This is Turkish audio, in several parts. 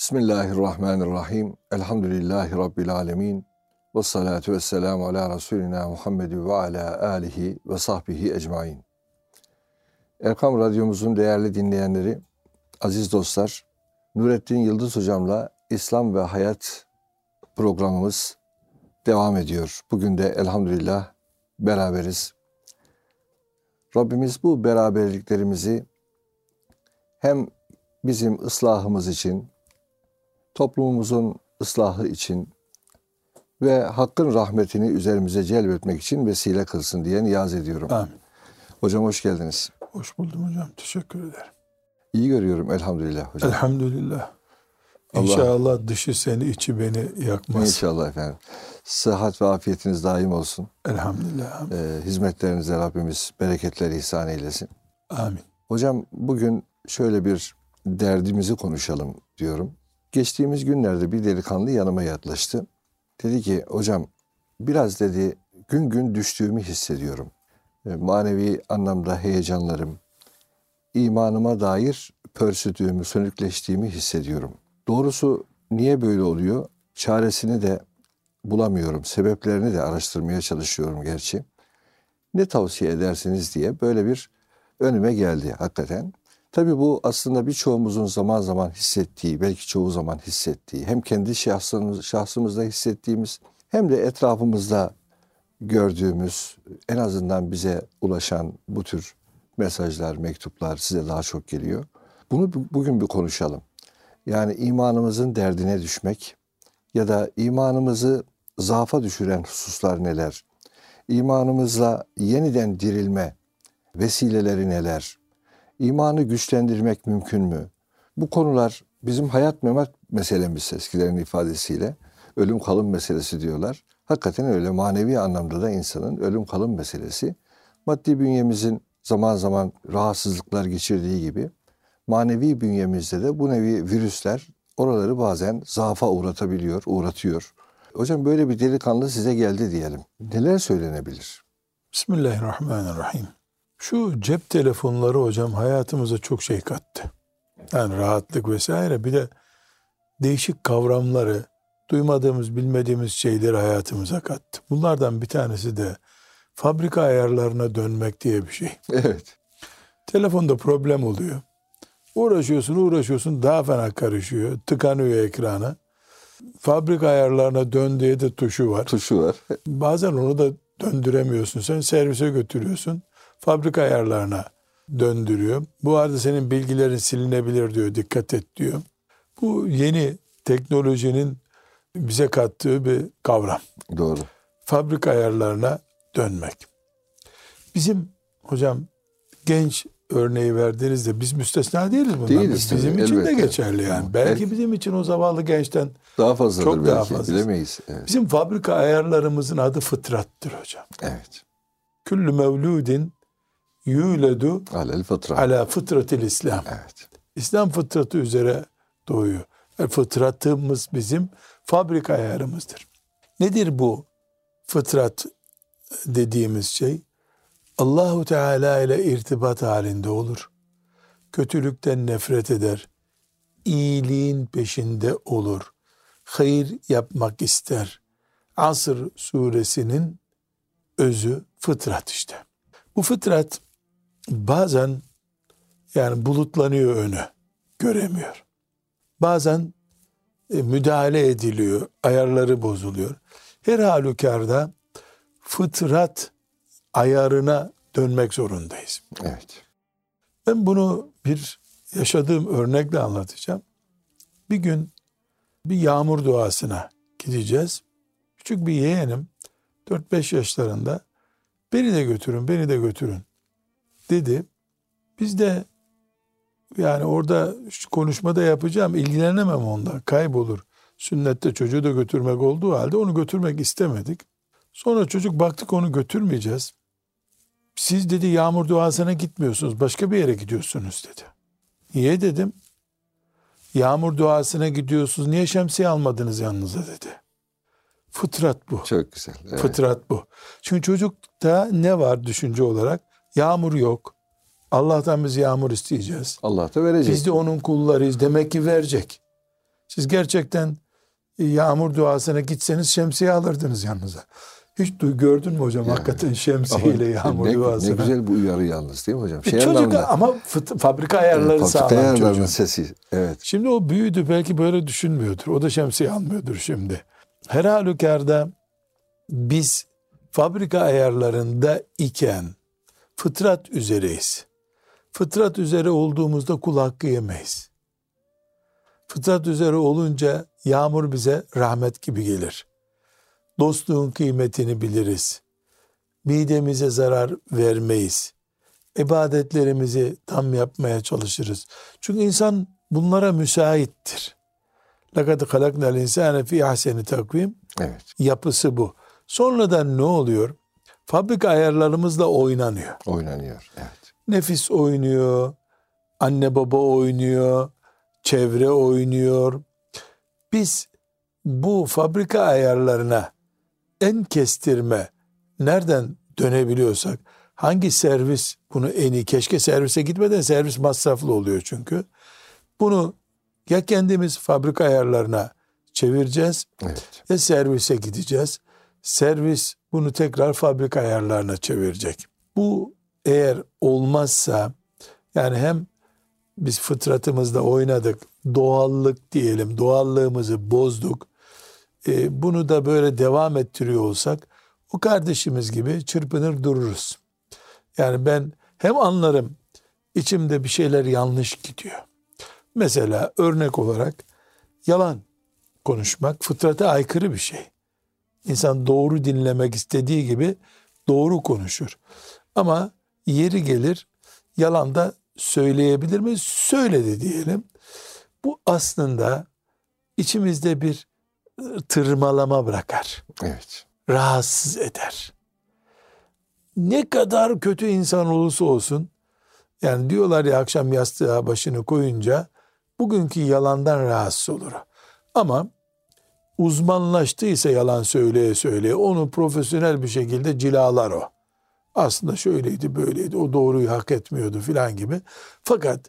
Bismillahirrahmanirrahim. Elhamdülillahi Rabbil alemin. Ve salatu ve selamu ala Resulina Muhammedi ve ala alihi ve sahbihi ecmain. Erkam Radyomuzun değerli dinleyenleri, aziz dostlar, Nurettin Yıldız Hocam'la İslam ve Hayat programımız devam ediyor. Bugün de elhamdülillah beraberiz. Rabbimiz bu beraberliklerimizi hem bizim ıslahımız için, toplumumuzun ıslahı için ve Hakk'ın rahmetini üzerimize celbetmek için vesile kılsın diye niyaz ediyorum. Amin. Hocam hoş geldiniz. Hoş buldum hocam. Teşekkür ederim. İyi görüyorum elhamdülillah hocam. Elhamdülillah. Allah- İnşallah dışı seni içi beni yakmaz. İnşallah efendim. Sıhhat ve afiyetiniz daim olsun. Elhamdülillah. Ee, hizmetlerinize Rabbimiz bereketler ihsan eylesin. Amin. Hocam bugün şöyle bir derdimizi konuşalım diyorum. Geçtiğimiz günlerde bir delikanlı yanıma yaklaştı. Dedi ki hocam biraz dedi gün gün düştüğümü hissediyorum. E, Manevi anlamda heyecanlarım, imanıma dair pörsüdüğümü, sönükleştiğimi hissediyorum. Doğrusu niye böyle oluyor? Çaresini de bulamıyorum. Sebeplerini de araştırmaya çalışıyorum gerçi. Ne tavsiye edersiniz diye böyle bir önüme geldi hakikaten. Tabii bu aslında birçoğumuzun zaman zaman hissettiği, belki çoğu zaman hissettiği, hem kendi şahsımız, şahsımızda hissettiğimiz hem de etrafımızda gördüğümüz, en azından bize ulaşan bu tür mesajlar, mektuplar size daha çok geliyor. Bunu bu- bugün bir konuşalım. Yani imanımızın derdine düşmek ya da imanımızı zaafa düşüren hususlar neler? İmanımızla yeniden dirilme vesileleri neler? İmanı güçlendirmek mümkün mü? Bu konular bizim hayat memat meselemiz eskilerin ifadesiyle. Ölüm kalım meselesi diyorlar. Hakikaten öyle manevi anlamda da insanın ölüm kalım meselesi. Maddi bünyemizin zaman zaman rahatsızlıklar geçirdiği gibi manevi bünyemizde de bu nevi virüsler oraları bazen zaafa uğratabiliyor, uğratıyor. Hocam böyle bir delikanlı size geldi diyelim. Neler söylenebilir? Bismillahirrahmanirrahim. Şu cep telefonları hocam hayatımıza çok şey kattı. Yani rahatlık vesaire bir de değişik kavramları, duymadığımız, bilmediğimiz şeyleri hayatımıza kattı. Bunlardan bir tanesi de fabrika ayarlarına dönmek diye bir şey. Evet. Telefonda problem oluyor. Uğraşıyorsun uğraşıyorsun daha fena karışıyor. Tıkanıyor ekrana. Fabrika ayarlarına dön diye de tuşu var. Tuşu var. Bazen onu da döndüremiyorsun. Sen servise götürüyorsun. Fabrika ayarlarına döndürüyor. Bu arada senin bilgilerin silinebilir diyor. Dikkat et diyor. Bu yeni teknolojinin bize kattığı bir kavram. Doğru. Fabrika ayarlarına dönmek. Bizim hocam genç örneği verdiğinizde biz müstesna değiliz bundan. Değiliz Biz- bizim tabii, için de elbette. geçerli yani. Hı. Belki Belki- bizim için o zavallı gençten Daha fazladır Çok belki. daha. Bilemeyiz. Evet. bizim fabrika ayarlarımızın adı fıtrattır hocam. evet. Küllü mevludin yuledu Alel fıtra. ala fıtratil İslam. Evet. İslam fıtratı üzere doğuyor. Yani fıtratımız bizim fabrika ayarımızdır. Nedir bu fıtrat dediğimiz şey? Allahu Teala ile irtibat halinde olur. Kötülükten nefret eder. İyiliğin peşinde olur. Hayır yapmak ister. Asr suresinin özü fıtrat işte. Bu fıtrat bazen yani bulutlanıyor önü. Göremiyor. Bazen e, müdahale ediliyor. Ayarları bozuluyor. Her halükarda fıtrat ayarına dönmek zorundayız. Evet. Ben bunu bir yaşadığım örnekle anlatacağım. Bir gün bir yağmur duasına gideceğiz. Küçük bir yeğenim 4-5 yaşlarında beni de götürün, beni de götürün dedi. Biz de yani orada konuşmada yapacağım, ilgilenemem onda, kaybolur. Sünnette çocuğu da götürmek olduğu halde onu götürmek istemedik. Sonra çocuk baktık onu götürmeyeceğiz. Siz dedi yağmur duasına gitmiyorsunuz, başka bir yere gidiyorsunuz dedi. Niye dedim? Yağmur duasına gidiyorsunuz, niye şemsiye almadınız yanınıza dedi. Fıtrat bu. Çok güzel. Evet. Fıtrat bu. Çünkü çocukta ne var düşünce olarak? Yağmur yok. Allah'tan biz yağmur isteyeceğiz. Allah da verecek. Biz de onun kullarıyız. Demek ki verecek. Siz gerçekten e, yağmur duasına gitseniz şemsiye alırdınız yanınıza. Hiç gördün mü hocam Yani. hakikaten şemsiyeyle yağmur ne, duasına. ne güzel bu uyarı yalnız değil mi hocam? E, Şey Çocuk anlamında, ama fıt- fabrika ayarları e, sağlam fabrika ayarlarının çocuğun. sesi. Evet. Şimdi o büyüdü belki böyle düşünmüyordur. O da şemsiye almıyordur şimdi. Her halükarda biz fabrika ayarlarında iken fıtrat üzereyiz. Fıtrat üzere olduğumuzda kul hakkı yemeyiz. Fıtrat üzere olunca yağmur bize rahmet gibi gelir. Dostluğun kıymetini biliriz. Midemize zarar vermeyiz. İbadetlerimizi tam yapmaya çalışırız. Çünkü insan bunlara müsaittir. لَقَدْ خَلَقْنَا الْاِنْسَانَ فِي ahseni takvim Evet. yapısı bu. Sonradan ne oluyor? Fabrika ayarlarımızla oynanıyor. Oynanıyor. Evet. Nefis oynuyor, anne baba oynuyor, çevre oynuyor. Biz bu fabrika ayarlarına en kestirme nereden dönebiliyorsak, hangi servis bunu en iyi, keşke servise gitmeden servis masraflı oluyor çünkü. Bunu ya kendimiz fabrika ayarlarına çevireceğiz Evet. ya servise gideceğiz. Servis bunu tekrar fabrika ayarlarına çevirecek. Bu eğer olmazsa yani hem biz fıtratımızda oynadık, doğallık diyelim, doğallığımızı bozduk. E, bunu da böyle devam ettiriyor olsak o kardeşimiz gibi çırpınır dururuz. Yani ben hem anlarım içimde bir şeyler yanlış gidiyor. Mesela örnek olarak yalan konuşmak fıtrata aykırı bir şey. İnsan doğru dinlemek istediği gibi doğru konuşur. Ama yeri gelir yalan da söyleyebilir mi? Söyledi diyelim. Bu aslında içimizde bir ıı, tırmalama bırakar. Evet. Rahatsız eder. Ne kadar kötü insan olursa olsun yani diyorlar ya akşam yastığa başını koyunca bugünkü yalandan rahatsız olur. Ama uzmanlaştıysa yalan söyleye söyleye onu profesyonel bir şekilde cilalar o. Aslında şöyleydi böyleydi o doğruyu hak etmiyordu filan gibi. Fakat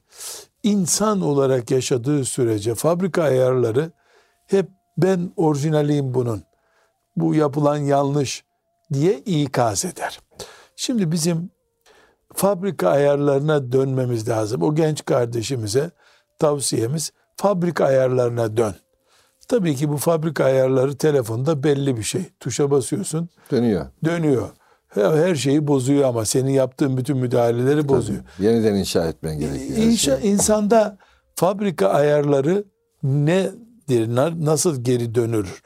insan olarak yaşadığı sürece fabrika ayarları hep ben orijinaliyim bunun. Bu yapılan yanlış diye ikaz eder. Şimdi bizim fabrika ayarlarına dönmemiz lazım. O genç kardeşimize tavsiyemiz fabrika ayarlarına dön. Tabii ki bu fabrika ayarları telefonda belli bir şey. Tuşa basıyorsun, Dönüyor. dönüyor. Her şeyi bozuyor ama senin yaptığın bütün müdahaleleri bozuyor. Yeniden inşa etmen gerekiyor. İnşa, şeyi. insanda fabrika ayarları nedir, na- nasıl geri dönür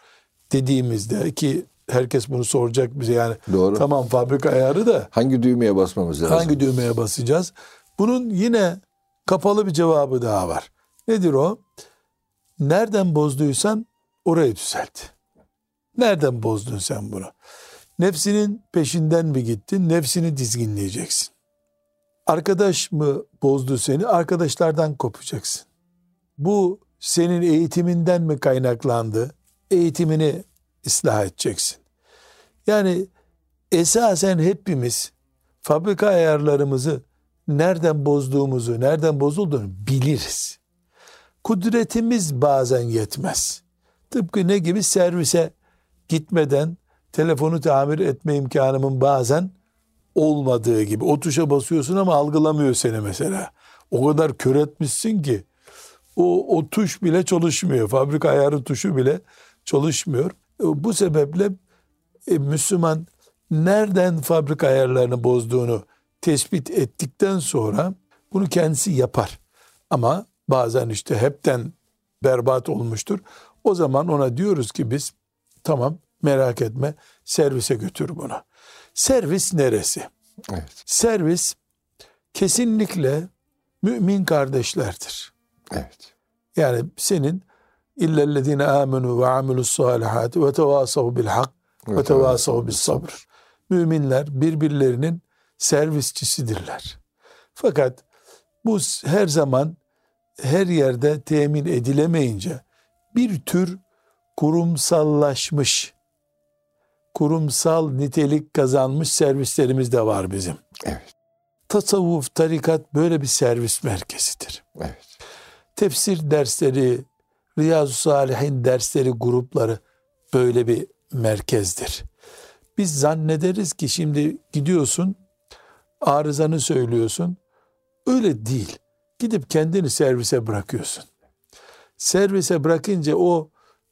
dediğimizde ki herkes bunu soracak bize yani Doğru. tamam fabrika ayarı da Hangi düğmeye basmamız lazım? hangi düğmeye basacağız? Bunun yine kapalı bir cevabı daha var. Nedir o? Nereden bozduysan orayı düzelt. Nereden bozdun sen bunu? Nefsinin peşinden mi gittin? Nefsini dizginleyeceksin. Arkadaş mı bozdu seni? Arkadaşlardan kopacaksın. Bu senin eğitiminden mi kaynaklandı? Eğitimini ıslah edeceksin. Yani esasen hepimiz fabrika ayarlarımızı nereden bozduğumuzu, nereden bozulduğunu biliriz. Kudretimiz bazen yetmez. Tıpkı ne gibi servise gitmeden telefonu tamir etme imkanımın bazen olmadığı gibi. O tuşa basıyorsun ama algılamıyor seni mesela. O kadar kör etmişsin ki o, o tuş bile çalışmıyor. Fabrika ayarı tuşu bile çalışmıyor. E, Bu sebeple e, Müslüman nereden fabrika ayarlarını bozduğunu tespit ettikten sonra bunu kendisi yapar. Ama bazen işte hepten berbat olmuştur. O zaman ona diyoruz ki biz tamam merak etme servise götür bunu. Servis neresi? Evet. Servis kesinlikle mümin kardeşlerdir. Evet. Yani senin illellezine amenu ve amilus salihati ve tevasav bil hak ve tevasav bis sabr. Müminler birbirlerinin servisçisidirler. Fakat bu her zaman her yerde temin edilemeyince bir tür kurumsallaşmış, kurumsal nitelik kazanmış servislerimiz de var bizim. Evet. Tasavvuf, tarikat böyle bir servis merkezidir Evet. tefsir dersleri Riyazu Salihin dersleri grupları böyle bir merkezdir. Biz zannederiz ki şimdi gidiyorsun arızanı söylüyorsun. Öyle değil. Gidip kendini servise bırakıyorsun. Servise bırakınca o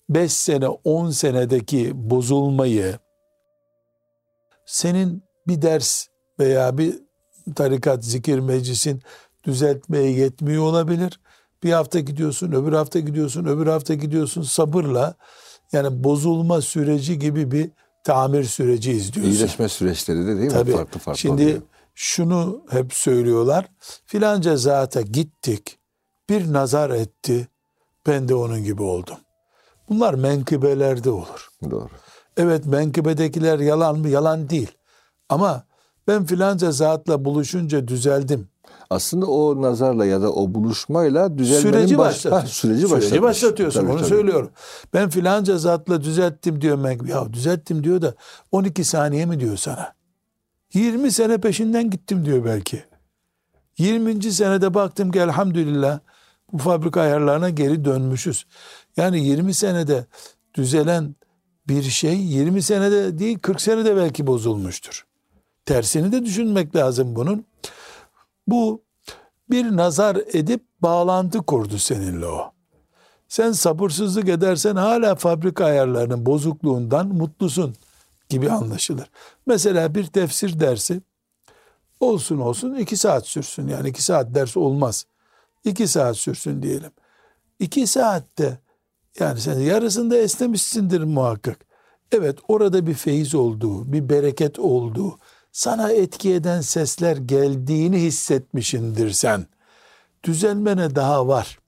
5 sene 10 senedeki bozulmayı senin bir ders veya bir tarikat zikir meclisin düzeltmeye yetmiyor olabilir. Bir hafta gidiyorsun, öbür hafta gidiyorsun, öbür hafta gidiyorsun sabırla yani bozulma süreci gibi bir tamir süreci izliyorsun. İyileşme süreçleri de değil mi? Tabii. Farklı farklı Şimdi oluyor. Şunu hep söylüyorlar. Filanca zata gittik. Bir nazar etti. Ben de onun gibi oldum. Bunlar menkıbelerde olur. Doğru. Evet menkıbedekiler yalan mı? Yalan değil. Ama ben filanca zatla buluşunca düzeldim. Aslında o nazarla ya da o buluşmayla düzelmenin Süreci baş- başlatıyorsun. Ha, süreci, Süreci başlatıyorsun. Tabii, onu tabii. söylüyorum. Ben filanca zatla düzelttim diyor. Ya düzelttim diyor da 12 saniye mi diyor sana? 20 sene peşinden gittim diyor belki. 20. senede baktım ki elhamdülillah bu fabrika ayarlarına geri dönmüşüz. Yani 20 senede düzelen bir şey 20 senede değil 40 senede belki bozulmuştur. Tersini de düşünmek lazım bunun. Bu bir nazar edip bağlantı kurdu seninle o. Sen sabırsızlık edersen hala fabrika ayarlarının bozukluğundan mutlusun gibi anlaşılır. Mesela bir tefsir dersi olsun olsun iki saat sürsün. Yani iki saat ders olmaz. İki saat sürsün diyelim. İki saatte yani sen yarısında esnemişsindir muhakkak. Evet orada bir feyiz olduğu, bir bereket olduğu, sana etki eden sesler geldiğini hissetmişindir sen. Düzelmene daha var.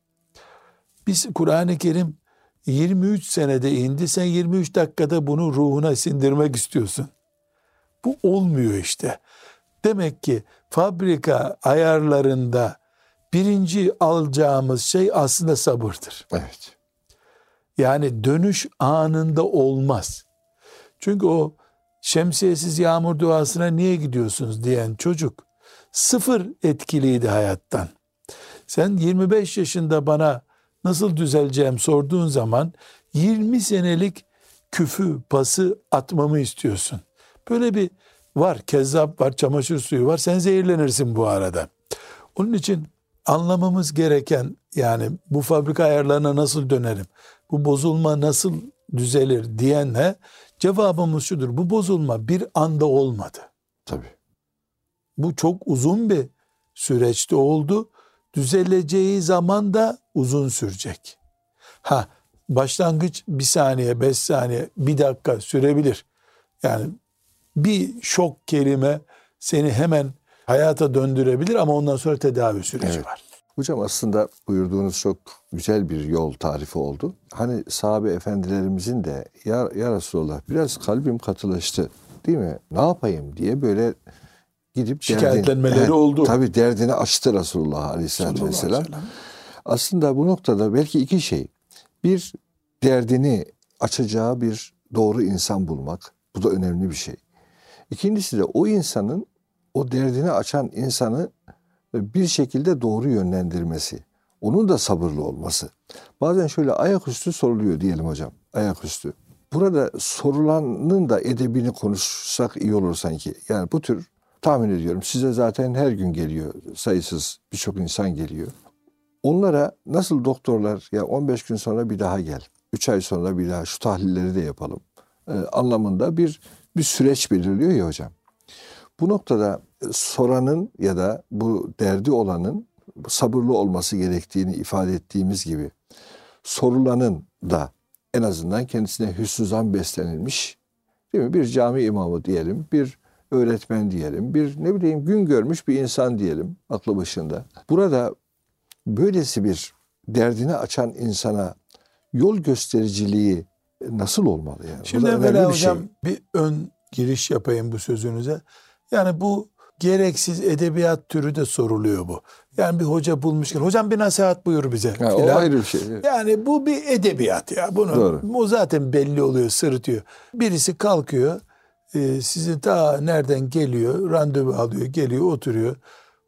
Biz Kur'an-ı Kerim 23 senede indi. Sen 23 dakikada bunu ruhuna sindirmek istiyorsun. Bu olmuyor işte. Demek ki fabrika ayarlarında birinci alacağımız şey aslında sabırdır. Evet. Yani dönüş anında olmaz. Çünkü o şemsiyesiz yağmur duasına niye gidiyorsunuz diyen çocuk sıfır etkiliydi hayattan. Sen 25 yaşında bana nasıl düzeleceğim sorduğun zaman 20 senelik küfü, pası atmamı istiyorsun. Böyle bir var, kezzap var, çamaşır suyu var. Sen zehirlenirsin bu arada. Onun için anlamamız gereken yani bu fabrika ayarlarına nasıl dönerim? Bu bozulma nasıl düzelir diyenle cevabımız şudur. Bu bozulma bir anda olmadı. Tabii. Bu çok uzun bir süreçte oldu. Düzeleceği zaman da uzun sürecek. Ha başlangıç bir saniye, beş saniye, bir dakika sürebilir. Yani bir şok kelime seni hemen hayata döndürebilir ama ondan sonra tedavi süreci Evet. var. Hocam aslında buyurduğunuz çok güzel bir yol tarifi oldu. Hani sahabe efendilerimizin de ya, ya Resulallah biraz kalbim katılaştı değil mi? Ne yapayım diye böyle gidip Şikayetlenmeleri derdini, oldu. Tabii derdini açtı Resulullah Aleyhisselatü Vesselam. Aslında bu noktada belki iki şey. Bir, derdini açacağı bir doğru insan bulmak. Bu da önemli bir şey. İkincisi de o insanın, o derdini açan insanı bir şekilde doğru yönlendirmesi. Onun da sabırlı olması. Bazen şöyle ayaküstü soruluyor diyelim hocam. Ayaküstü. Burada sorulanın da edebini konuşsak iyi olur sanki. Yani bu tür tahmin ediyorum size zaten her gün geliyor sayısız birçok insan geliyor. Onlara nasıl doktorlar ya 15 gün sonra bir daha gel. 3 ay sonra bir daha şu tahlilleri de yapalım. e, anlamında bir bir süreç belirliyor ya hocam. Bu noktada e, soranın ya da bu derdi olanın sabırlı olması gerektiğini ifade ettiğimiz gibi sorulanın da en azından kendisine hüsnü zan beslenilmiş değil mi? Bir cami imamı diyelim, bir öğretmen diyelim, bir ne bileyim gün görmüş bir insan diyelim aklı başında. Burada böylesi bir derdini açan insana yol göstericiliği nasıl olmalı yani? Şimdi evvela bir şey. hocam bir ön giriş yapayım bu sözünüze. Yani bu gereksiz edebiyat türü de soruluyor bu. Yani bir hoca bulmuş. Hocam bir nasihat buyur bize. Ha, o ayrı bir şey. Yani bu bir edebiyat ya. Bunu Doğru. bu zaten belli oluyor, sırıtıyor. Birisi kalkıyor, e, sizi ta nereden geliyor, randevu alıyor, geliyor, oturuyor.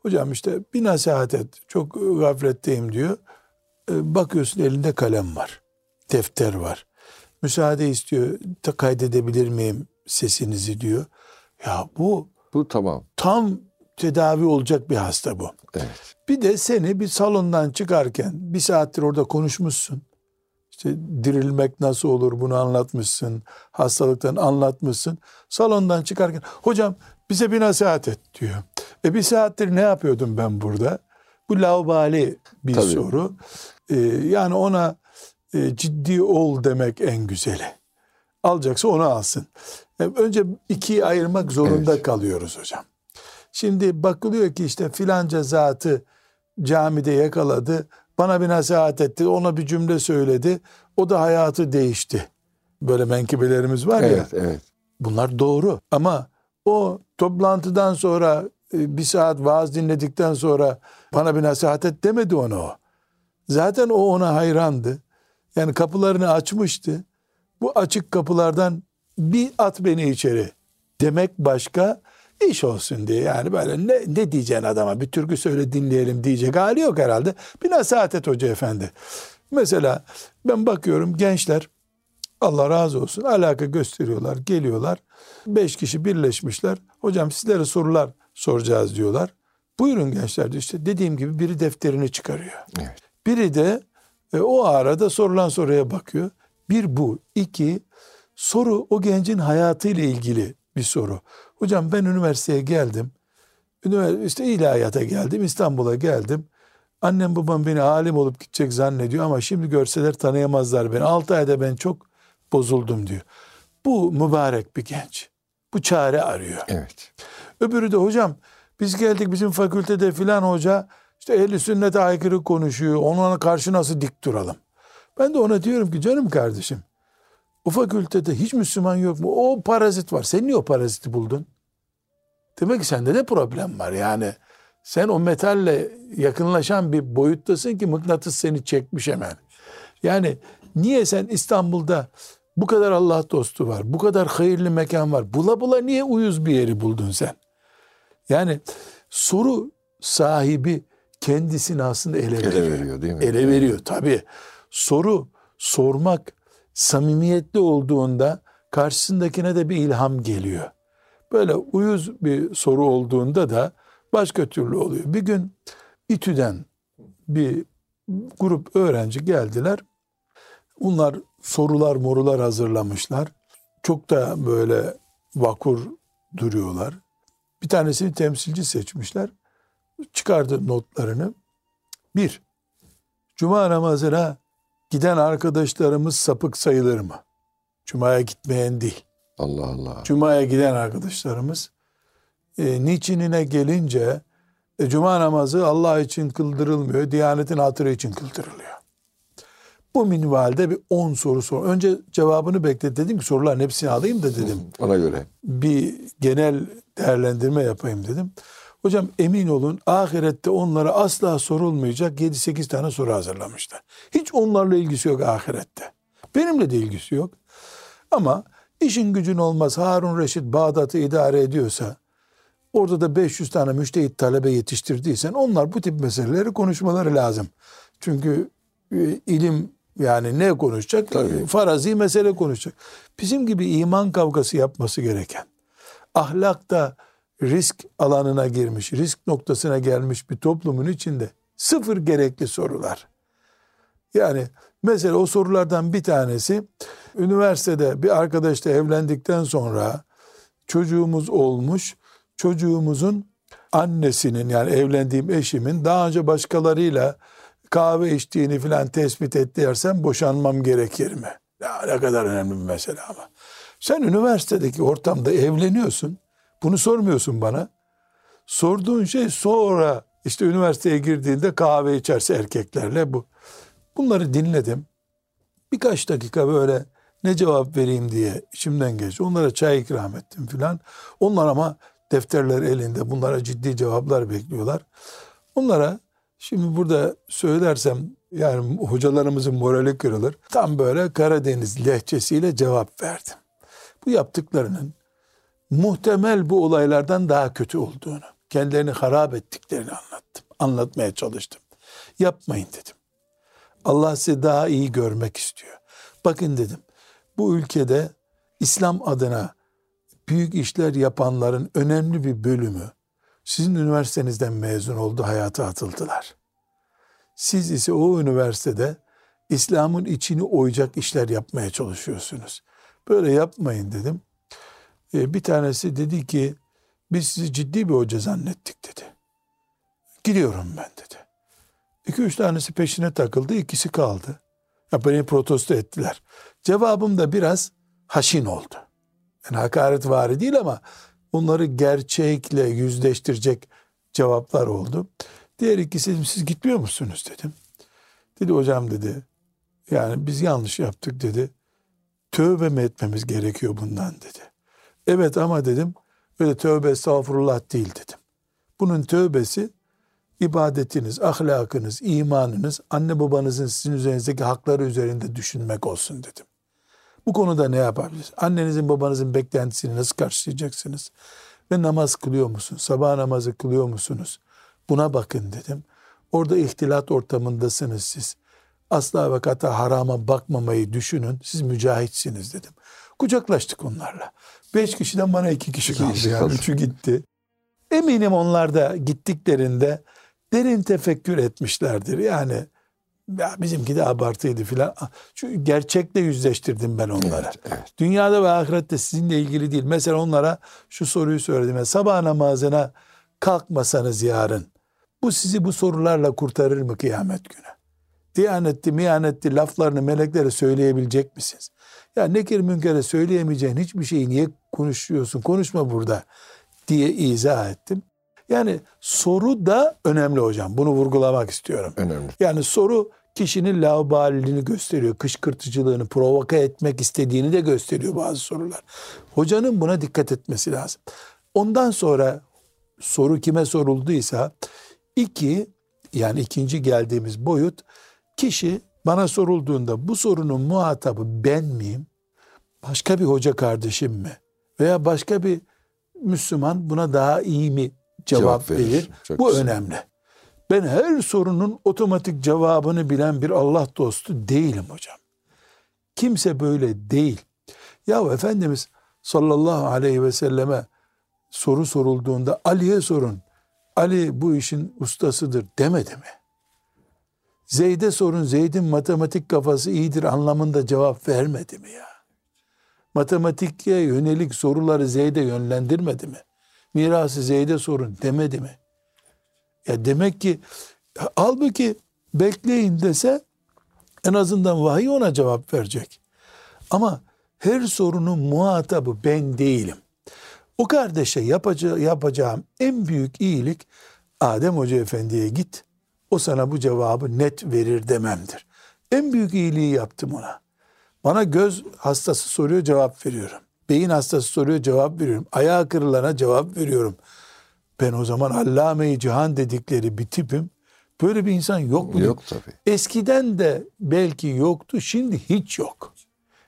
Hocam işte bir nasihat et, çok gafletteyim diyor. e, bakıyorsun elinde kalem var. Defter var. Müsaade istiyor. Ta kaydedebilir miyim sesinizi diyor. Ya bu Bu tamam. tam tedavi olacak bir hasta bu. Evet. Bir de seni bir salondan çıkarken bir saattir orada konuşmuşsun. İşte dirilmek nasıl olur bunu anlatmışsın. Hastalıktan anlatmışsın. Salondan çıkarken hocam bize bir nasihat et diyor. E bir saattir ne yapıyordum ben burada? Bu laubali bir Tabii. soru. Ee, yani ona e, ciddi ol demek en güzeli. Alacaksa onu alsın. E, önce ikiye ayırmak zorunda Evet. kalıyoruz hocam. Şimdi bakılıyor ki işte filanca zatı camide yakaladı. Bana bir nasihat etti. Ona bir cümle söyledi. O da hayatı değişti. Böyle menkıbelerimiz var ya. Evet, evet. Bunlar doğru. Ama o toplantıdan sonra e, bir saat vaaz dinledikten sonra bana bir nasihat et demedi ona o. Zaten o ona hayrandı. Yani kapılarını açmıştı. Bu açık kapılardan bir at beni içeri demek başka iş olsun diye. Yani böyle ne, ne diyeceksin adama bir türkü söyle dinleyelim diyecek hali yok herhalde. Bir nasihat et hoca efendi. Mesela ben bakıyorum gençler Allah razı olsun alaka gösteriyorlar geliyorlar. Beş kişi birleşmişler. Hocam sizlere sorular soracağız diyorlar. Buyurun gençler diyor. işte dediğim gibi biri defterini çıkarıyor. Evet. Biri de e, o arada sorulan soruya bakıyor. Bir bu. iki soru o gencin hayatıyla ilgili bir soru. Hocam ben üniversiteye geldim. Üniversite, işte ilahiyata geldim. İstanbul'a geldim. Annem babam beni alim olup gidecek zannediyor ama şimdi görseler tanıyamazlar beni. 6 ayda ben çok bozuldum diyor. Bu mübarek bir genç. Bu çare arıyor. Evet. Öbürü de hocam biz geldik bizim fakültede filan hoca işte ehli sünnete aykırı konuşuyor. Ona karşı nasıl dik duralım? Ben de ona diyorum ki canım kardeşim o fakültede hiç Müslüman yok mu? O parazit var. Sen niye o paraziti buldun? Demek ki sende de problem var yani. Sen o metalle yakınlaşan bir boyuttasın ki mıknatıs seni çekmiş hemen. Yani niye sen İstanbul'da bu kadar Allah dostu var, bu kadar hayırlı mekan var. Bula bula niye uyuz bir yeri buldun sen? Yani soru sahibi kendisini aslında ele veriyor. Ele veriyor değil mi? Ele veriyor tabii. Soru sormak samimiyetli olduğunda karşısındakine de bir ilham geliyor. Böyle uyuz bir soru olduğunda da başka türlü oluyor. Bir gün İTÜ'den bir grup öğrenci geldiler. Bunlar sorular morular hazırlamışlar. Çok da böyle vakur duruyorlar. Bir tanesini temsilci seçmişler. Çıkardı notlarını. Bir, Cuma namazına giden arkadaşlarımız sapık sayılır mı? Cuma'ya gitmeyen değil. Allah Allah. Cuma'ya giden arkadaşlarımız e, niçinine gelince e, Cuma namazı Allah için kıldırılmıyor, Diyanetin hatırı için kıldırılıyor. Bu minvalde bir 10 soru sor. Önce cevabını bekle dedim ki soruların hepsini alayım da dedim. Ona göre. Bir genel değerlendirme yapayım dedim. Hocam emin olun ahirette onlara asla sorulmayacak 7-8 tane soru hazırlamışlar. Hiç onlarla ilgisi yok ahirette. Benimle de ilgisi yok. Ama işin gücün olmaz Harun Reşit Bağdat'ı idare ediyorsa orada da 500 tane müştehit talebe yetiştirdiysen onlar bu tip meseleleri konuşmaları lazım. Çünkü e, ilim yani ne konuşacak? Tabii. Farazi mesele konuşacak. Bizim gibi iman kavgası yapması gereken, ahlakta risk alanına girmiş, risk noktasına gelmiş bir toplumun içinde sıfır gerekli sorular. Yani mesela o sorulardan bir tanesi üniversitede bir arkadaşla evlendikten sonra çocuğumuz olmuş. Çocuğumuzun annesinin yani evlendiğim eşimin daha önce başkalarıyla kahve içtiğini filan tespit etti dersem boşanmam gerekir mi? Ya ne kadar önemli bir mesele ama. Sen üniversitedeki ortamda evleniyorsun. Bunu sormuyorsun bana. Sorduğun şey sonra işte üniversiteye girdiğinde kahve içerse erkeklerle bu. Bunları dinledim. Birkaç dakika böyle ne cevap vereyim diye içimden geçti. Onlara çay ikram ettim filan. Onlar ama defterler elinde bunlara ciddi cevaplar bekliyorlar. Onlara şimdi burada söylersem yani hocalarımızın morali kırılır. Tam böyle Karadeniz lehçesiyle cevap verdim. Bu yaptıklarının muhtemel bu olaylardan daha kötü olduğunu, kendilerini harap ettiklerini anlattım. Anlatmaya çalıştım. Yapmayın dedim. Allah sizi daha iyi görmek istiyor. Bakın dedim. Bu ülkede İslam adına büyük işler yapanların önemli bir bölümü sizin üniversitenizden mezun oldu, hayata atıldılar. Siz ise o üniversitede İslam'ın içini oyacak işler yapmaya çalışıyorsunuz. Böyle yapmayın dedim. Ee, bir tanesi dedi ki biz sizi ciddi bir hoca zannettik dedi. Gidiyorum ben dedi. İki üç tanesi peşine takıldı, ikisi kaldı. Ya beni protesto ettiler. Cevabım da biraz haşin oldu. Yani hakaret vari değil ama onları gerçekle yüzleştirecek cevaplar oldu. Diğer ikisi dedim, siz gitmiyor musunuz dedim. Dedi hocam dedi yani biz yanlış yaptık dedi. Tövbe mi etmemiz gerekiyor bundan dedi. Evet ama dedim öyle tövbe estağfurullah değil dedim. Bunun tövbesi ibadetiniz, ahlakınız, imanınız, anne babanızın sizin üzerinizdeki hakları üzerinde düşünmek olsun dedim. Bu konuda ne yapabiliriz? Annenizin babanızın beklentisini nasıl karşılayacaksınız? Ve namaz kılıyor musunuz? Sabah namazı kılıyor musunuz? Buna bakın dedim. Orada ihtilat ortamındasınız siz. Asla ve kata harama bakmamayı düşünün. Siz mücahitsiniz dedim. Kucaklaştık onlarla. Beş kişiden bana iki kişi kaldı. kişi Yani. kaldı. Üçü gitti. Eminim onlar da gittiklerinde derin tefekkür etmişlerdir. Yani ya bizimki de abartıydı filan. Çünkü gerçekle yüzleştirdim ben onları. Evet, evet. Dünyada ve ahirette sizinle ilgili değil. Mesela onlara şu soruyu söyledim. Yani sabah namazına kalkmasanız yarın bu sizi bu sorularla kurtarır mı kıyamet günü? Diyanetti, miyanetti laflarını meleklere söyleyebilecek misiniz? Ya nekir münkere söyleyemeyeceğin hiçbir şeyi niye konuşuyorsun? Konuşma burada diye izah ettim. Yani soru da önemli hocam. Bunu vurgulamak istiyorum. Önemli. Yani soru kişinin laubaliliğini gösteriyor. Kışkırtıcılığını, provoka etmek istediğini de gösteriyor bazı sorular. Hocanın buna dikkat etmesi lazım. Ondan sonra soru kime sorulduysa iki yani ikinci geldiğimiz boyut kişi bana sorulduğunda bu sorunun muhatabı ben miyim? Başka bir hoca kardeşim mi? Veya başka bir Müslüman buna daha iyi mi cevap, Cevap verir. verir? Çok Bu güzel. önemli. Ben her sorunun otomatik cevabını bilen bir Allah dostu değilim hocam. Kimse böyle değil. Ya Efendimiz sallallahu aleyhi ve selleme soru sorulduğunda Ali'ye sorun. Ali bu işin ustasıdır demedi mi? Zeyd'e sorun Zeyd'in matematik kafası iyidir anlamında cevap vermedi mi ya? Matematikye yönelik soruları Zeyd'e yönlendirmedi mi? Mirası Zeyd'e sorun demedi mi? Ya demek ki halbuki bekleyin dese en azından vahiy ona cevap verecek. Ama her sorunun muhatabı ben değilim. O kardeşe yapaca- yapacağım en büyük iyilik Adem Hoca Efendi'ye git. O sana bu cevabı net verir dememdir. En büyük iyiliği yaptım ona. Bana göz hastası soruyor cevap veriyorum. Beyin hastası soruyor cevap veriyorum. Ayağı kırılana cevap veriyorum. Ben o zaman allame-i cihan dedikleri bir tipim. Böyle bir insan yok mu? Yok tabii. Eskiden de belki yoktu, şimdi hiç yok.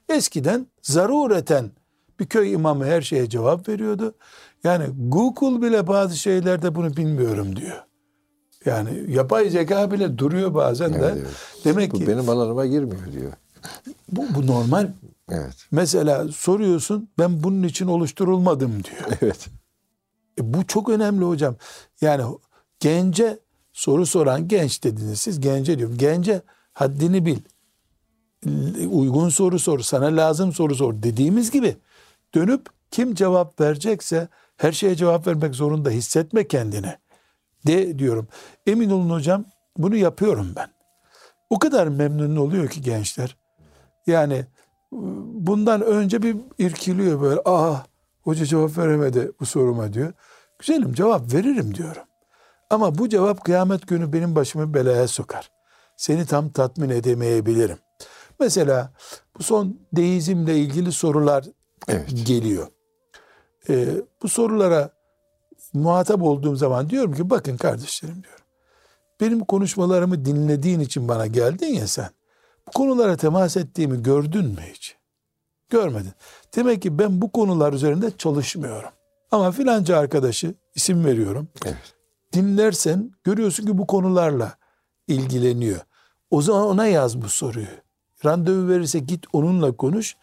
Eskiden zarureten bir köy imamı her şeye cevap veriyordu. Yani Google bile bazı şeylerde bunu bilmiyorum diyor. Yani yapay zeka bile duruyor bazen de. Evet, evet. Demek Bu ki benim alanıma girmiyor diyor. bu, bu normal. Evet. Mesela soruyorsun ben bunun için oluşturulmadım diyor. Evet. E bu çok önemli hocam. Yani gence soru soran genç dediniz siz gence diyorum. Gence haddini bil. Uygun soru sor, sana lazım soru sor dediğimiz gibi dönüp kim cevap verecekse her şeye cevap vermek zorunda hissetme kendini. De diyorum. Emin olun hocam bunu yapıyorum ben. O kadar memnun oluyor ki gençler. Yani bundan önce bir irkiliyor böyle. Ah hoca cevap veremedi bu soruma diyor. Güzelim cevap veririm diyorum. Ama bu cevap kıyamet günü benim başımı belaya sokar. Seni tam tatmin edemeyebilirim. Mesela bu son deizmle ilgili sorular Evet. geliyor. Ee, bu sorulara muhatap olduğum zaman diyorum ki bakın kardeşlerim diyorum. Benim konuşmalarımı dinlediğin için bana geldin ya sen. Bu konulara temas ettiğimi gördün mü hiç? Görmedin. Demek ki ben bu konular üzerinde çalışmıyorum. Ama filanca arkadaşı isim veriyorum. Evet. Dinlersen görüyorsun ki bu konularla ilgileniyor. O zaman ona yaz bu soruyu. Randevu verirse git onunla konuş,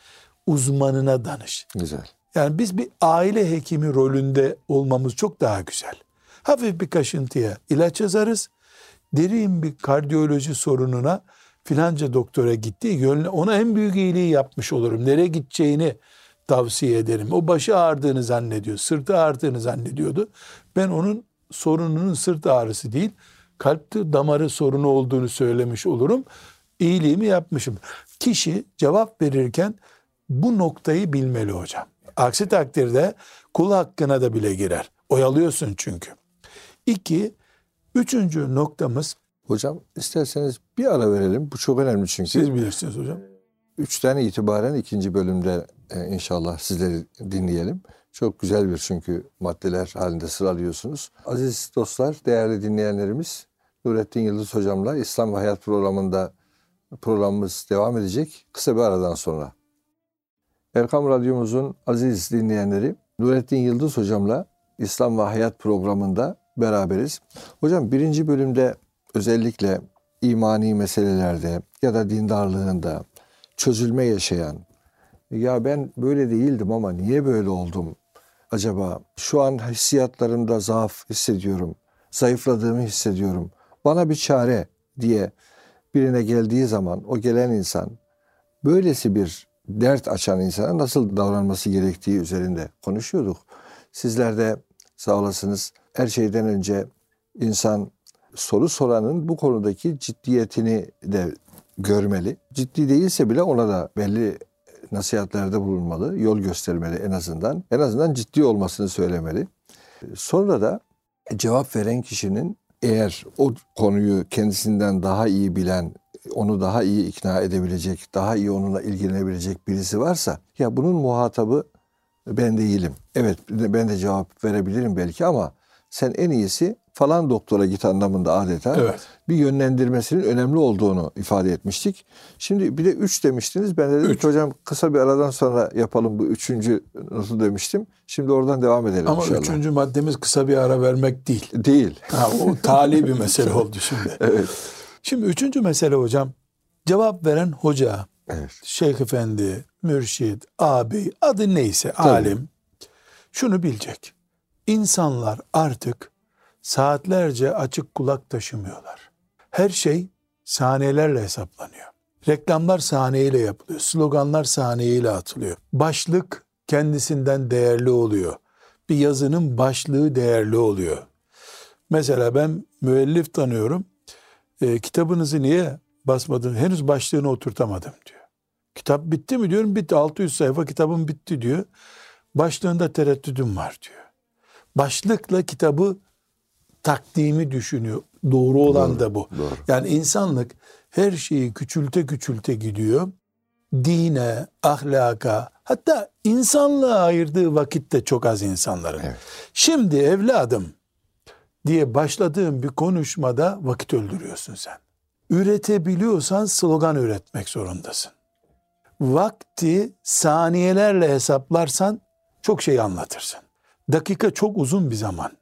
uzmanına danış. Güzel. Yani biz bir aile hekimi rolünde olmamız çok daha güzel. Hafif bir kaşıntıya ilaç yazarız. Derin bir kardiyoloji sorununa filanca doktora gönlü ona en büyük iyiliği yapmış olurum. Nereye gideceğini tavsiye ederim. O başı ağrıdığını zannediyor, sırtı ağrıdığını zannediyordu. Ben onun sorununun sırt ağrısı değil, kalp damarı sorunu olduğunu söylemiş olurum. İyiliğimi yapmışım. Kişi cevap verirken bu noktayı bilmeli hocam. Aksi takdirde kul hakkına da bile girer. Oyalıyorsun çünkü. İki, üçüncü noktamız Hocam isterseniz bir ara verelim. Bu çok önemli çünkü. siz bilirsiniz hocam. Üçten itibaren ikinci bölümde e, inşallah sizleri dinleyelim. Çok güzel bir çünkü maddeler halinde sıralıyorsunuz. Aziz dostlar, değerli dinleyenlerimiz, Nurettin Yıldız hocamla İslam ve Hayat programında programımız devam edecek. Kısa bir aradan sonra. Erkam Radyomuzun aziz dinleyenleri, Nurettin Yıldız hocamla İslam ve Hayat programında beraberiz. Hocam birinci bölümde özellikle imani meselelerde ya da dindarlığında çözülme yaşayan, ya ben böyle değildim ama niye böyle oldum acaba? Şu an hissiyatlarımda zaaf hissediyorum, zayıfladığımı hissediyorum. Bana bir çare diye birine geldiği zaman o gelen insan böylesi bir dert açan insana nasıl davranması gerektiği üzerinde konuşuyorduk. Sizler de sağ olasınız her şeyden önce insan soru soranın bu konudaki ciddiyetini de görmeli. Ciddi değilse bile ona da belli nasihatlerde bulunmalı, yol göstermeli en azından. En azından ciddi olmasını söylemeli. Sonra da cevap veren kişinin eğer o konuyu kendisinden daha iyi bilen, onu daha iyi ikna edebilecek, daha iyi onunla ilgilenebilecek birisi varsa ya bunun muhatabı ben değilim. Evet ben de cevap verebilirim belki ama sen en iyisi falan doktora git anlamında adeta Evet. bir yönlendirmesinin önemli olduğunu ifade etmiştik. Şimdi bir de üç demiştiniz. Ben de dedim Üç. ki hocam kısa bir aradan sonra yapalım bu üçüncü notu demiştim. Şimdi oradan devam edelim Ama inşallah. üçüncü maddemiz kısa bir ara vermek değil. Değil. Ha, o tali bir mesele oldu şimdi. Evet. Şimdi üçüncü mesele hocam. Cevap veren hoca, Evet. şeyh efendi, mürşid, abi, adı neyse Tabii. alim şunu bilecek. İnsanlar artık saatlerce açık kulak taşımıyorlar. Her şey saniyelerle hesaplanıyor. Reklamlar saniyeyle yapılıyor. Sloganlar saniyeyle atılıyor. Başlık kendisinden değerli oluyor. Bir yazının başlığı değerli oluyor. Mesela ben müellif tanıyorum. E, kitabınızı niye basmadın? Henüz başlığını oturtamadım diyor. Kitap bitti mi diyorum. Bitti. 600 sayfa kitabım bitti diyor. Başlığında tereddüdüm var diyor. Başlıkla kitabı takdimi düşünüyor. Doğru olan da bu. Doğru. Yani insanlık her şeyi küçülte küçülte gidiyor. Dine, ahlaka, hatta insanlığa ayırdığı vakit de çok az insanların. Evet. Şimdi evladım diye başladığın bir konuşmada vakit öldürüyorsun sen. Üretebiliyorsan slogan üretmek zorundasın. Vakti saniyelerle hesaplarsan çok şey anlatırsın. Dakika çok uzun bir zaman.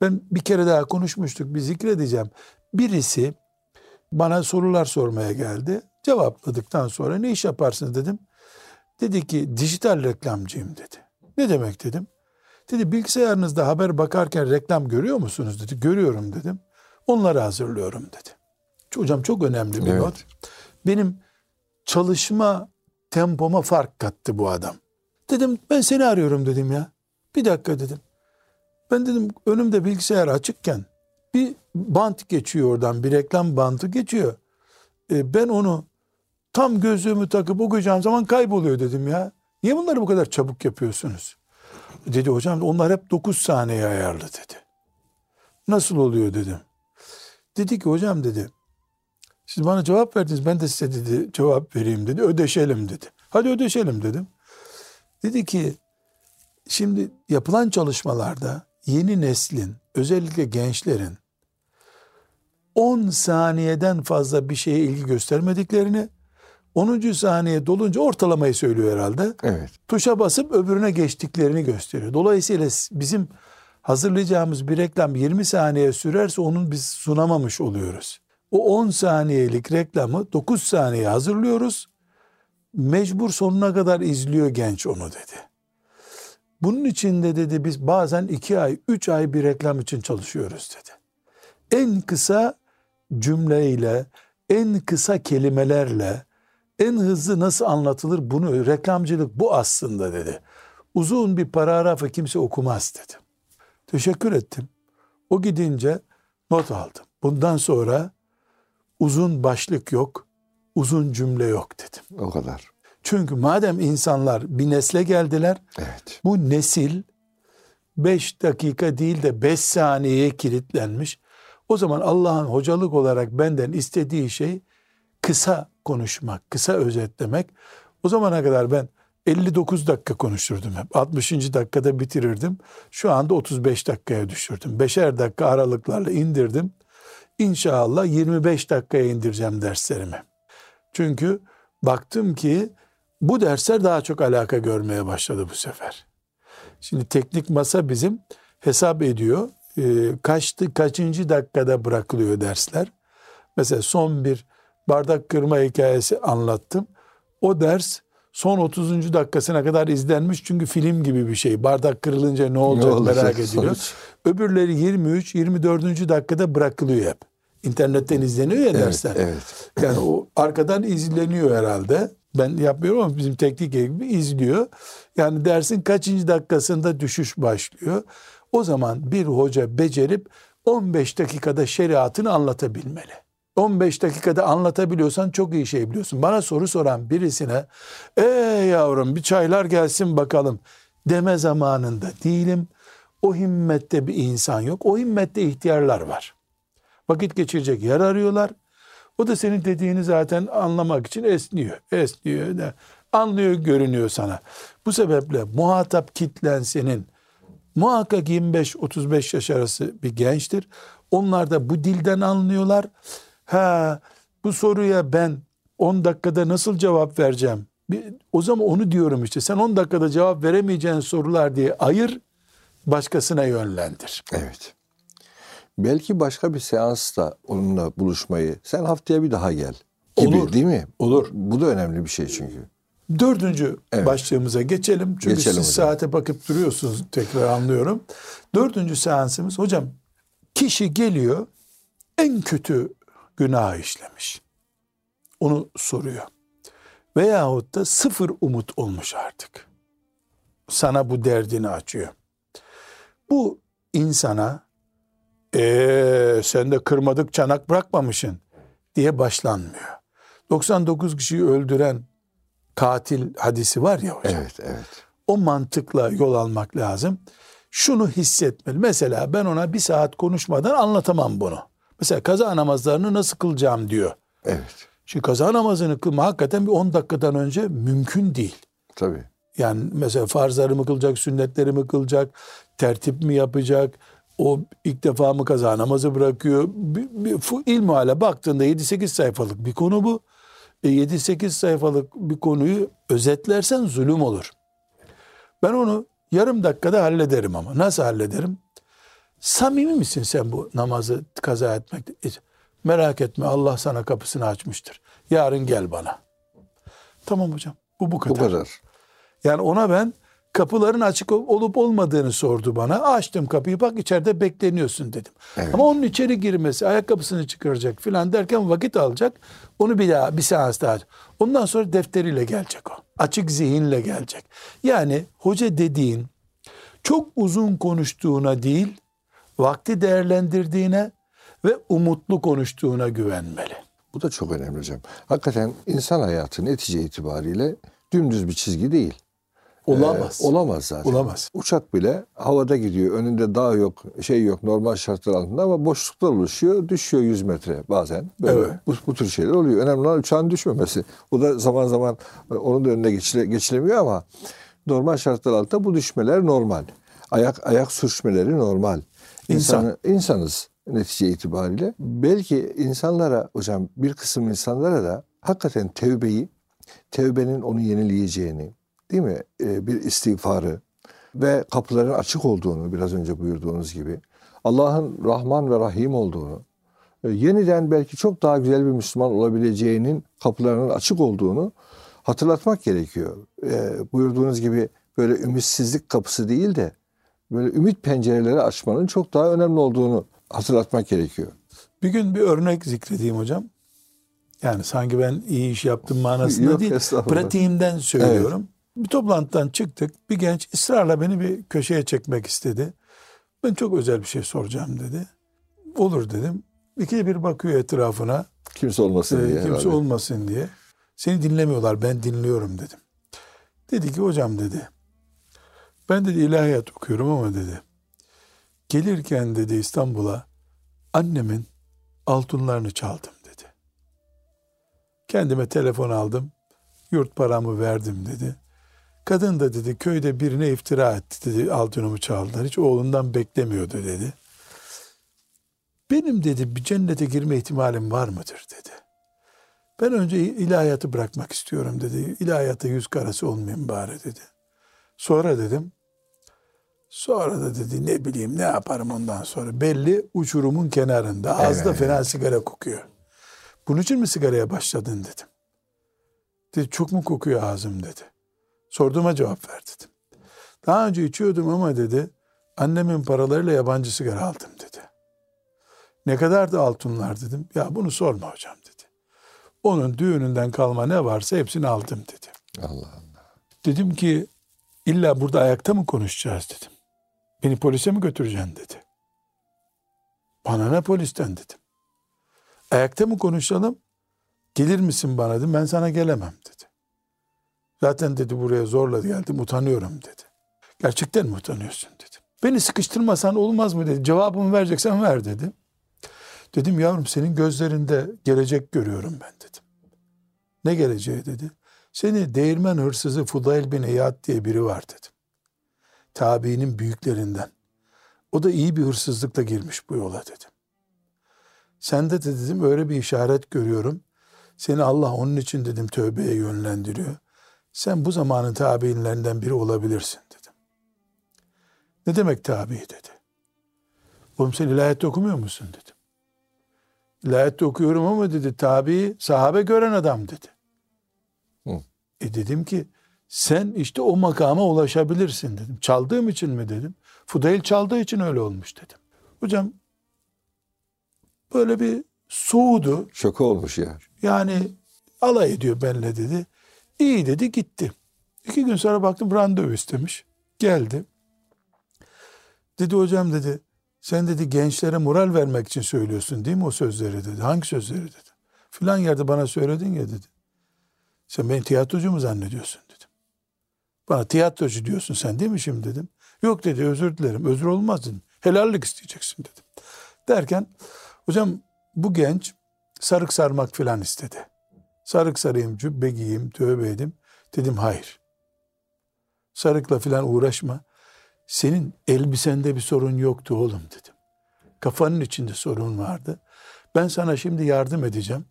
Ben bir kere daha konuşmuştuk, bir zikredeceğim. Birisi bana sorular sormaya geldi. Cevapladıktan sonra ne iş yaparsınız dedim. Dedi ki dijital reklamcıyım dedi. Ne demek dedim. Dedi bilgisayarınızda haber bakarken reklam görüyor musunuz dedi. Görüyorum dedim. Onları hazırlıyorum dedi. Hocam çok önemli bir Evet. not. Benim çalışma tempoma fark kattı bu adam. Dedim ben seni arıyorum dedim ya. Bir dakika dedim. Ben dedim önümde bilgisayar açıkken bir bant geçiyor oradan bir reklam bantı geçiyor. E, ben onu tam gözlüğümü takıp okuyacağım zaman kayboluyor dedim ya. Niye bunları bu kadar çabuk yapıyorsunuz? Dedi hocam onlar hep 9 saniye ayarlı dedi. Nasıl oluyor dedim. Dedi ki hocam dedi siz bana cevap verdiniz ben de size dedi cevap vereyim dedi ödeşelim dedi. Hadi ödeşelim dedim. Dedi ki şimdi yapılan çalışmalarda yeni neslin özellikle gençlerin 10 saniyeden fazla bir şeye ilgi göstermediklerini 10. saniye dolunca ortalamayı söylüyor herhalde. Evet. Tuşa basıp öbürüne geçtiklerini gösteriyor. Dolayısıyla bizim hazırlayacağımız bir reklam 20 saniye sürerse onun biz sunamamış oluyoruz. O 10 saniyelik reklamı 9 saniye hazırlıyoruz. Mecbur sonuna kadar izliyor genç onu dedi. Bunun için de dedi biz bazen 2 ay, 3 ay bir reklam için çalışıyoruz dedi. En kısa cümleyle, en kısa kelimelerle, en hızlı nasıl anlatılır bunu reklamcılık bu aslında dedi. Uzun bir paragrafı kimse okumaz dedi. Teşekkür ettim. O gidince not aldım. Bundan sonra uzun başlık yok, uzun cümle yok dedim. O kadar. Çünkü madem insanlar bir nesle geldiler, Evet. bu nesil 5 dakika değil de 5 saniyeye kilitlenmiş. O zaman Allah'ın hocalık olarak benden istediği şey kısa konuşmak, kısa özetlemek. O zamana kadar ben 59 dakika konuşurdum hep. 60. dakikada bitirirdim. Şu anda 35 dakikaya düşürdüm. Beşer dakika aralıklarla indirdim. İnşallah 25 dakikaya indireceğim derslerimi. Çünkü baktım ki bu dersler daha çok alaka görmeye başladı bu sefer. Şimdi teknik masa bizim hesap ediyor. Ee, kaçtı, kaçıncı dakikada bırakılıyor dersler. Mesela son bir bardak kırma hikayesi anlattım. O ders son 30. dakikasına kadar izlenmiş çünkü film gibi bir şey. Bardak kırılınca ne olacak, olacak merak ediliyor. Öbürleri 23, 24. dakikada bırakılıyor hep. İnternetten izleniyor ya Evet, dersler. evet. Yani o arkadan izleniyor herhalde. Ben yapmıyorum ama bizim teknik ekibi izliyor. Yani dersin kaçıncı dakikasında düşüş başlıyor. O zaman bir hoca becerip 15 dakikada şeriatını anlatabilmeli. 15 dakikada anlatabiliyorsan çok iyi şey biliyorsun. Bana soru soran birisine "Ee yavrum bir çaylar gelsin bakalım." deme zamanında değilim. O himmette bir insan yok. O himmette ihtiyarlar var. Vakit geçirecek yer arıyorlar. O da senin dediğini zaten anlamak için esniyor. Esniyor da anlıyor görünüyor sana. Bu sebeple muhatap kitlen senin muhakkak 25-35 yaş arası bir gençtir. Onlar da bu dilden anlıyorlar. Ha bu soruya ben 10 dakikada nasıl cevap vereceğim? Bir, o zaman onu diyorum işte. Sen 10 dakikada cevap veremeyeceğin sorular diye ayır, başkasına yönlendir. Evet. Belki başka bir seansla onunla buluşmayı. Sen haftaya bir daha gel. Gibi Olur. değil mi? Olur. Bu da önemli bir şey çünkü. Dördüncü Evet. başlığımıza geçelim. Çünkü Geçelim siz hocam. saate bakıp duruyorsunuz tekrar anlıyorum. Dördüncü seansımız hocam kişi geliyor en kötü günah işlemiş. Onu soruyor. Veyahut da sıfır umut olmuş artık. Sana bu derdini açıyor. Bu insana eee sen de kırmadık çanak bırakmamışsın diye başlanmıyor. 99 kişiyi öldüren katil hadisi var ya hocam. Evet, evet. O mantıkla yol almak lazım. Şunu hissetmeli. Mesela ben ona bir saat konuşmadan anlatamam bunu. Mesela kaza namazlarını nasıl kılacağım diyor. Evet. Şimdi kaza namazını kılma hakikaten bir 10 dakikadan önce mümkün değil. Tabii. Yani mesela farzları mı kılacak, sünnetleri mi kılacak, tertip mi yapacak, o ilk defa mı kaza namazı bırakıyor. Bir, bir, fu- ilmihale baktığında 7-8 sayfalık bir konu bu. E 7-8 sayfalık bir konuyu özetlersen zulüm olur. Ben onu yarım dakikada hallederim ama. Nasıl hallederim? Samimi misin sen bu namazı kaza etmekte? E, Merak etme Allah sana kapısını açmıştır. Yarın gel bana. Tamam hocam. Bu bu kadar. Bu kadar. Yani ona ben kapıların açık olup olmadığını sordu bana. Açtım kapıyı bak içeride bekleniyorsun dedim. Evet. Ama onun içeri girmesi, ayakkabısını çıkaracak filan derken vakit alacak. Onu bir daha bir seans daha. Ondan sonra defteriyle gelecek o. Açık zihinle gelecek. Yani hoca dediğin çok uzun konuştuğuna değil, vakti değerlendirdiğine ve umutlu konuştuğuna güvenmeli. Bu da çok önemli hocam. Hakikaten insan hayatı netice itibariyle dümdüz bir çizgi değil. Olamaz. Ee, olamaz zaten. Olamaz. Uçak bile havada gidiyor. Önünde dağ yok, şey yok normal şartlar altında ama boşluklar oluşuyor. Düşüyor 100 metre bazen. Böyle Evet. bu, bu tür şeyler oluyor. Önemli olan uçağın düşmemesi. O da zaman zaman e, onun da önüne geçile, geçilemiyor ama normal şartlar altında bu düşmeler normal. Ayak ayak sürçmeleri normal. İnsan. İnsanı, insanız netice itibariyle. Belki insanlara hocam bir kısım insanlara da hakikaten tevbeyi, tevbenin onu yenileyeceğini, değil mi? Ee, bir istiğfarı ve kapıların açık olduğunu biraz önce buyurduğunuz gibi, Allah'ın Rahman ve Rahim olduğunu e, yeniden belki çok daha güzel bir Müslüman olabileceğinin kapılarının açık olduğunu hatırlatmak gerekiyor. E, buyurduğunuz gibi böyle ümitsizlik kapısı değil de böyle ümit pencereleri açmanın çok daha önemli olduğunu hatırlatmak gerekiyor. Bir gün bir örnek zikredeyim hocam. Yani sanki ben iyi iş yaptım manasında Yok, değil. Pratiğimden söylüyorum. Bir toplantıdan çıktık. Bir genç ısrarla beni bir köşeye çekmek istedi. Ben çok özel bir şey soracağım dedi. Olur dedim. İkide bir bakıyor etrafına. Kimse olmasın e, diye. kimse herhalde. olmasın diye. Seni dinlemiyorlar ben dinliyorum dedim. Dedi ki hocam dedi. Ben dedi ilahiyat okuyorum ama dedi. Gelirken dedi İstanbul'a annemin altınlarını çaldım dedi. Kendime telefon aldım. Yurt paramı verdim dedi. Kadın da dedi köyde birine iftira etti dedi altınımı çaldılar. Hiç oğlundan beklemiyordu dedi. Benim dedi bir cennete girme ihtimalim var mıdır dedi. Ben önce ilahiyatı bırakmak istiyorum dedi. İlahiyata yüz karası olmayayım bari dedi. Sonra dedim. Sonra da dedi ne bileyim ne yaparım ondan sonra. Belli uçurumun kenarında. Ağızda Evet. fena sigara kokuyor. Bunun için mi sigaraya başladın dedim. Dedi çok mu kokuyor ağzım dedi. Sorduğuma cevap ver dedim. Daha önce içiyordum ama dedi annemin paralarıyla yabancı sigara aldım dedi. Ne kadar da altınlar dedim. Ya bunu sorma hocam dedi. Onun düğününden kalma ne varsa hepsini aldım dedi. Allah Allah. Dedim ki illa burada ayakta mı konuşacağız dedim. Beni polise mi götüreceksin dedi. Bana ne polisten dedim. Ayakta mı konuşalım? Gelir misin bana dedim. Ben sana gelemem dedi. Zaten dedi buraya zorla geldim utanıyorum dedi. Gerçekten mi utanıyorsun dedim. Beni sıkıştırmasan olmaz mı dedi. Cevabımı vereceksen ver dedi. Dedim yavrum senin gözlerinde gelecek görüyorum ben dedim. Ne geleceği dedi. Seni değirmen hırsızı Fudayl bin Eyyad diye biri var dedim. Tabiinin büyüklerinden. O da iyi bir hırsızlıkla girmiş bu yola dedim. Sende de dedim öyle bir işaret görüyorum. Seni Allah onun için dedim tövbeye yönlendiriyor. Sen bu zamanın tabiinlerinden biri olabilirsin dedim. Ne demek tabi dedi. Oğlum sen ilahiyat okumuyor musun dedim. İlahiyat okuyorum ama dedi tabi sahabe gören adam dedi. Hı. E dedim ki sen işte o makama ulaşabilirsin dedim. Çaldığım için mi dedim. Fudayl çaldığı için öyle olmuş dedim. Hocam böyle bir soğudu. Şoku olmuş ya. Yani alay ediyor benimle dedi. İyi dedi gitti. İki gün sonra baktım randevu istemiş. Geldi. Dedi hocam dedi sen dedi gençlere moral vermek için söylüyorsun değil mi o sözleri dedi. Hangi sözleri dedi. Filan yerde bana söyledin ya dedi. Sen beni tiyatrocu mu zannediyorsun dedim. Bana tiyatrocu diyorsun sen değil mi şimdi dedim. Yok dedi özür dilerim özür olmaz dedim. Helallik isteyeceksin dedim. Derken hocam bu genç sarık sarmak filan istedi. Sarık sarayım, cübbe giyeyim, tövbe edeyim. Dedim hayır. Sarıkla filan uğraşma. Senin elbisende bir sorun yoktu oğlum dedim. Kafanın içinde sorun vardı. Ben sana şimdi yardım edeceğim.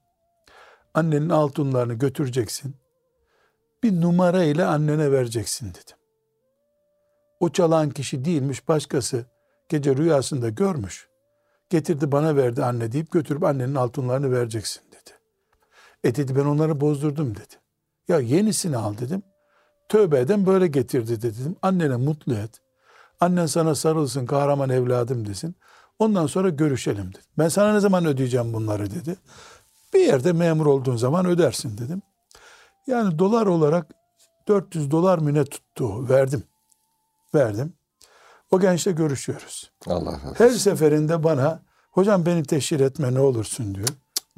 Annenin altınlarını götüreceksin. Bir numara ile annene vereceksin dedim. O çalan kişi değilmiş başkası. Gece rüyasında görmüş. Getirdi bana verdi anne deyip götürüp annenin altınlarını vereceksin. E dedi ben onları bozdurdum dedi. Ya yenisini al dedim. Tövbe eden böyle getirdi dedim. Annene mutlu et. Annen sana sarılsın kahraman evladım desin. Ondan sonra görüşelim dedi. Ben sana ne zaman ödeyeceğim bunları dedi. Bir yerde memur olduğun zaman ödersin dedim. Yani dolar olarak 400 dolar mı ne tuttu verdim. Verdim. O gençle görüşüyoruz. Allah razı olsun. Her seferinde bana hocam beni teşhir etme ne olursun diyor.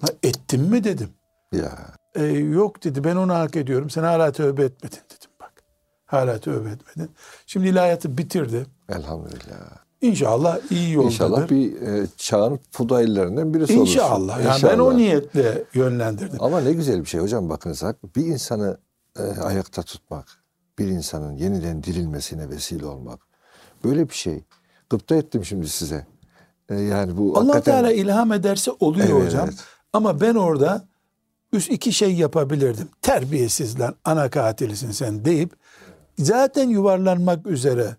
Ha, ettim mi dedim. Ya E, yok dedi ben onu hak ediyorum. Sen hala tövbe etmedin dedim bak. Hala tövbe etmedin. Şimdi ilahiyatı bitirdi. elhamdülillah. İnşallah iyi yoldadır. İnşallah bir e, çağın fudaillerinden birisi olursun. İnşallah. Yani ben o niyetle yönlendirdim. Ama ne güzel bir şey hocam bakınız hak- bir insanı e, ayakta tutmak, bir insanın yeniden dirilmesine vesile olmak. Böyle bir şey. Gıpta ettim şimdi size. E, yani bu Allah hakikaten Teala ilham ederse oluyor Evet, hocam. evet. Ama ben orada üst iki şey yapabilirdim. Terbiyesizler, ana katilisin sen deyip zaten yuvarlanmak üzere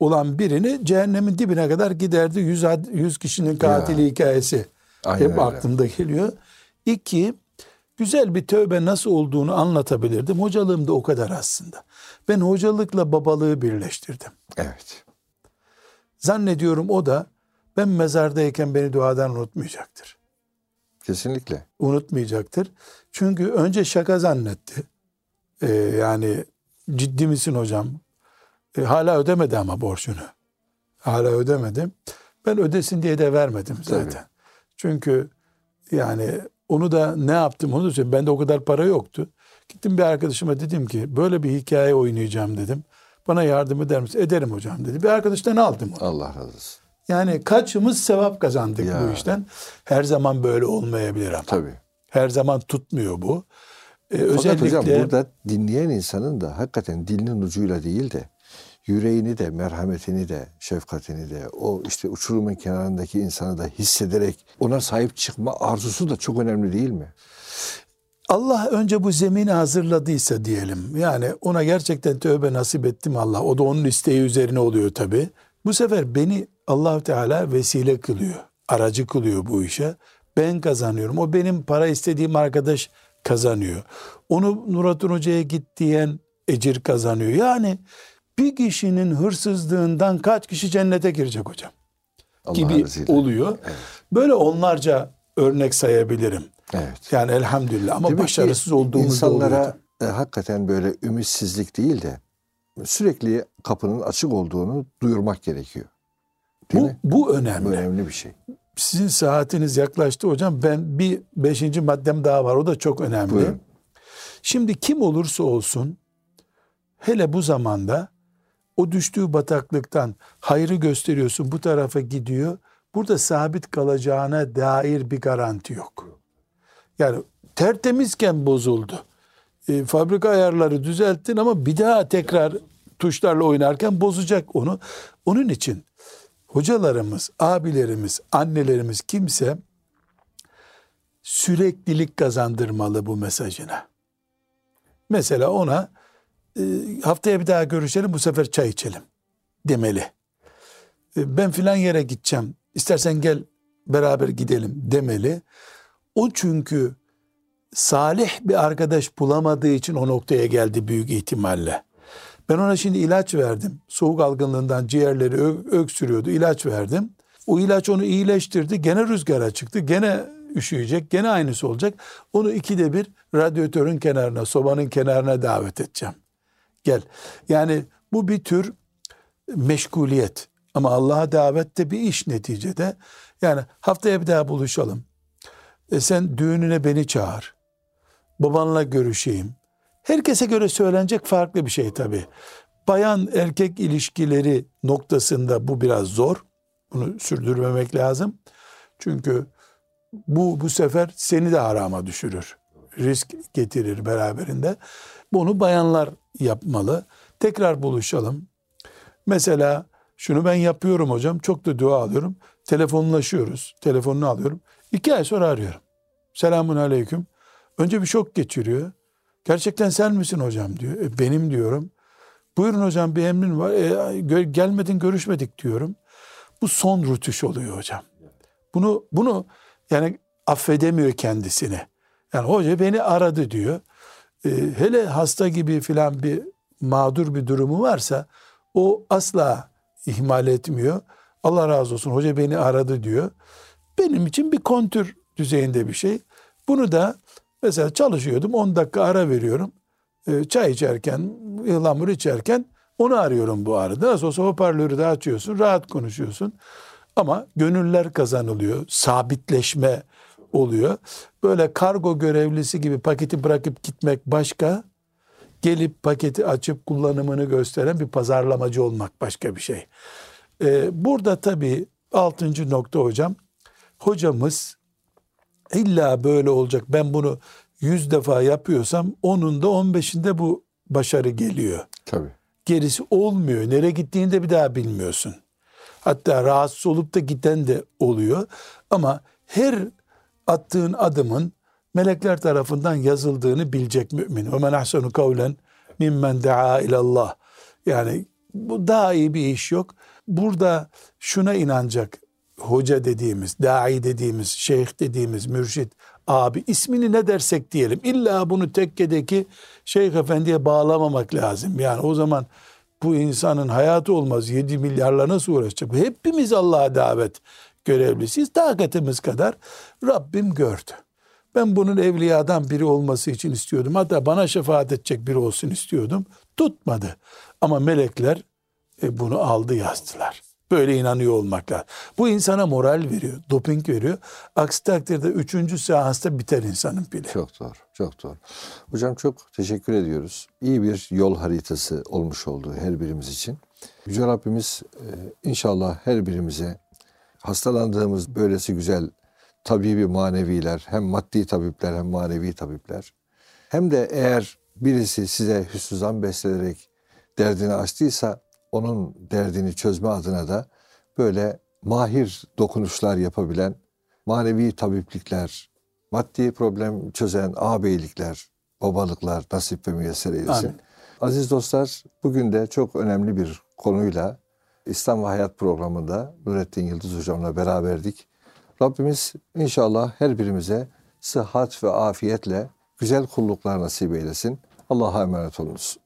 olan birini cehennemin dibine kadar giderdi. Yüz, had- yüz kişinin katili Ya. hikayesi Aynen Hep öyle. aklımda geliyor. İki, güzel bir tövbe nasıl olduğunu anlatabilirdim. Hocalığım da o kadar aslında. Ben hocalıkla babalığı birleştirdim. Evet. Zannediyorum o da ben mezardayken beni duadan unutmayacaktır. Kesinlikle. Unutmayacaktır. Çünkü önce şaka zannetti. Ee, yani ciddi misin hocam? Ee, hala ödemedi ama borcunu. Hala ödemedi. Ben ödesin diye de vermedim zaten. Tabii. Çünkü yani onu da ne yaptım onu da söyleyeyim. Bende o kadar para yoktu. Gittim bir arkadaşıma dedim ki böyle bir hikaye oynayacağım dedim. Bana yardım eder misin? Ederim hocam dedi. Bir arkadaştan aldım onu. Allah razı olsun. Yani kaçımız sevap kazandık Ya. bu işten. Her zaman böyle olmayabilir ama. Tabii. Her zaman tutmuyor bu. Ee, Fakat özellikle hocam burada dinleyen insanın da hakikaten dilinin ucuyla değil de yüreğini de, merhametini de, şefkatini de, o işte uçurumun kenarındaki insanı da hissederek ona sahip çıkma arzusu da çok önemli değil mi? Allah önce bu zemini hazırladıysa diyelim. Yani ona gerçekten tövbe nasip ettim Allah. O da onun isteği üzerine oluyor tabi. Bu sefer beni allah Teala vesile kılıyor. Aracı kılıyor bu işe. Ben kazanıyorum. O benim para istediğim arkadaş kazanıyor. Onu Nurattin Hoca'ya git diyen ecir kazanıyor. Yani bir kişinin hırsızlığından kaç kişi cennete girecek hocam? Allah'ın gibi izniyle. oluyor. Böyle onlarca örnek sayabilirim. Evet. Yani elhamdülillah ama Demek başarısız olduğumuz insanlara e, hakikaten böyle ümitsizlik değil de sürekli kapının açık olduğunu duyurmak gerekiyor. Değil Bu, mi? bu önemli. Bu önemli bir şey. Sizin saatiniz yaklaştı hocam. Ben bir beşinci maddem daha var. O da çok önemli. Buyurun. Şimdi kim olursa olsun hele bu zamanda o düştüğü bataklıktan hayrı gösteriyorsun bu tarafa gidiyor. Burada sabit kalacağına dair bir garanti yok. Yani tertemizken bozuldu. E, fabrika ayarları düzelttin ama bir daha tekrar tuşlarla oynarken bozacak onu. Onun için hocalarımız, abilerimiz, annelerimiz kimse süreklilik kazandırmalı bu mesajına. Mesela ona e, haftaya bir daha görüşelim bu sefer çay içelim demeli. E, ben filan yere gideceğim istersen gel beraber gidelim demeli. O çünkü salih bir arkadaş bulamadığı için o noktaya geldi büyük ihtimalle. Ben ona şimdi ilaç verdim. Soğuk algınlığından ciğerleri öksürüyordu. ilaç verdim. O ilaç onu iyileştirdi. Gene rüzgara çıktı. Gene üşüyecek. Gene aynısı olacak. Onu ikide bir radyatörün kenarına, sobanın kenarına davet edeceğim. Gel. Yani bu bir tür meşguliyet. Ama Allah'a davet de bir iş neticede. Yani haftaya bir daha buluşalım. E sen düğününe beni çağır. Babanla görüşeyim. Herkese göre söylenecek farklı bir şey tabii. Bayan erkek ilişkileri noktasında bu biraz zor. Bunu sürdürmemek lazım. Çünkü bu bu sefer seni de harama düşürür. Risk getirir beraberinde. Bunu bayanlar yapmalı. Tekrar buluşalım. Mesela şunu ben yapıyorum hocam. Çok da dua alıyorum. Telefonlaşıyoruz. Telefonunu alıyorum. İki ay sonra arıyorum. Selamun aleyküm. Önce bir şok geçiriyor. Gerçekten sen misin hocam diyor. E, benim diyorum. Buyurun hocam bir emrin var. E, gö- gelmedin görüşmedik diyorum. Bu son rütüş oluyor hocam. Bunu bunu yani affedemiyor kendisini. Yani hoca beni aradı diyor. E, hele hasta gibi filan bir mağdur bir durumu varsa o asla ihmal etmiyor. Allah razı olsun hoca beni aradı diyor. Benim için bir kontür düzeyinde bir şey. Bunu da mesela çalışıyordum 10 dakika ara veriyorum. E, çay içerken, ıhlamur içerken onu arıyorum bu arada. Nasıl olsa hoparlörü de açıyorsun, rahat konuşuyorsun. Ama gönüller kazanılıyor, sabitleşme oluyor. Böyle kargo görevlisi gibi paketi bırakıp gitmek başka, gelip paketi açıp kullanımını gösteren bir pazarlamacı olmak başka bir şey. Ee, burada tabii altıncı nokta hocam, hocamız illa böyle olacak. Ben bunu yüz defa yapıyorsam onun da on beşinde bu başarı geliyor. Tabii. Gerisi olmuyor. Nereye gittiğini de bir daha bilmiyorsun. Hatta rahatsız olup da giden de oluyor. Ama her attığın adımın melekler tarafından yazıldığını bilecek mümin. Ve men ahsenu kavlen mimmen daa ilallah. Yani bu daha iyi bir iş yok. Burada şuna inanacak hoca dediğimiz, dai dediğimiz, şeyh dediğimiz, mürşit, abi ismini ne dersek diyelim. İlla bunu tekkedeki şeyh efendiye bağlamamak lazım. Yani o zaman bu insanın hayatı olmaz. 7 milyarla nasıl uğraşacak? Hepimiz Allah'a davet görevlisiyiz. Takatimiz kadar Rabbim gördü. Ben bunun evliyadan biri olması için istiyordum. Hatta bana şefaat edecek biri olsun istiyordum. Tutmadı. Ama melekler e, bunu aldı yazdılar. Böyle inanıyor olmak. Bu insana moral veriyor, doping veriyor. Aksi takdirde üçüncü seansta biter insanın pili. Çok doğru, çok doğru. Hocam çok teşekkür ediyoruz. İyi bir yol haritası olmuş oldu her birimiz için. Yüce Rabbimiz e, inşallah her birimize hastalandığımız böylesi güzel tabibi maneviler, hem maddi tabipler hem manevi tabipler. Hem de eğer birisi size hüsnü zan besleyerek derdini açtıysa onun derdini çözme adına da böyle mahir dokunuşlar yapabilen manevi tabiplikler, maddi problem çözen ağabeylikler, babalıklar nasip ve müyesser eylesin. Amin. Aziz dostlar, bugün de çok önemli bir konuyla İslam ve Hayat programında Nurettin Yıldız Hocam'la beraberdik. Rabbimiz inşallah her birimize sıhhat ve afiyetle güzel kulluklar nasip eylesin. Allah'a emanet olunuz.